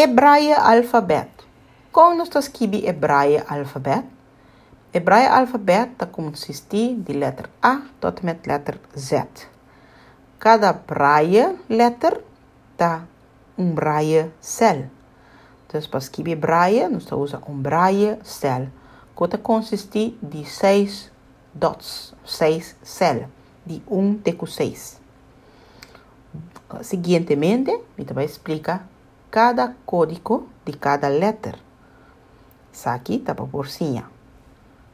Hebraia alfabeto. Como nós escreve Hebraia alfabeto, Hebraia alfabeto, tá consiste de letra A até letra Z. Cada braia letra, tá um braia cel. Então, para escrever braia, nós usa um braia cel. Cota consiste de seis dots, seis cel, de um teco seis. Seguintemente, eu vou explicar cada código de cada letra. aqui tá porcinha. proporcinha.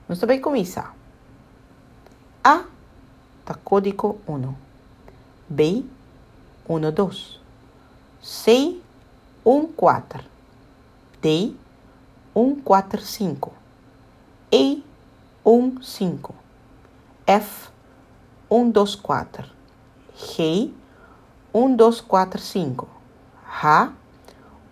Nós também isso. A tá código 1. B 1 2. C 1 4. D 1 4 5. E 1 5. F 1 2 4. G 1 2 4 5. H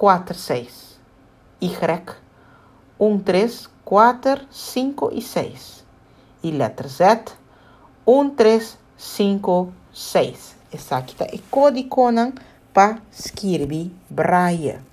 4, 6. Y 1, 3, 4, 5 y 6. Y letra Z 1, 3, 5, 6. Essa aqui e codiconan para skirbi braia.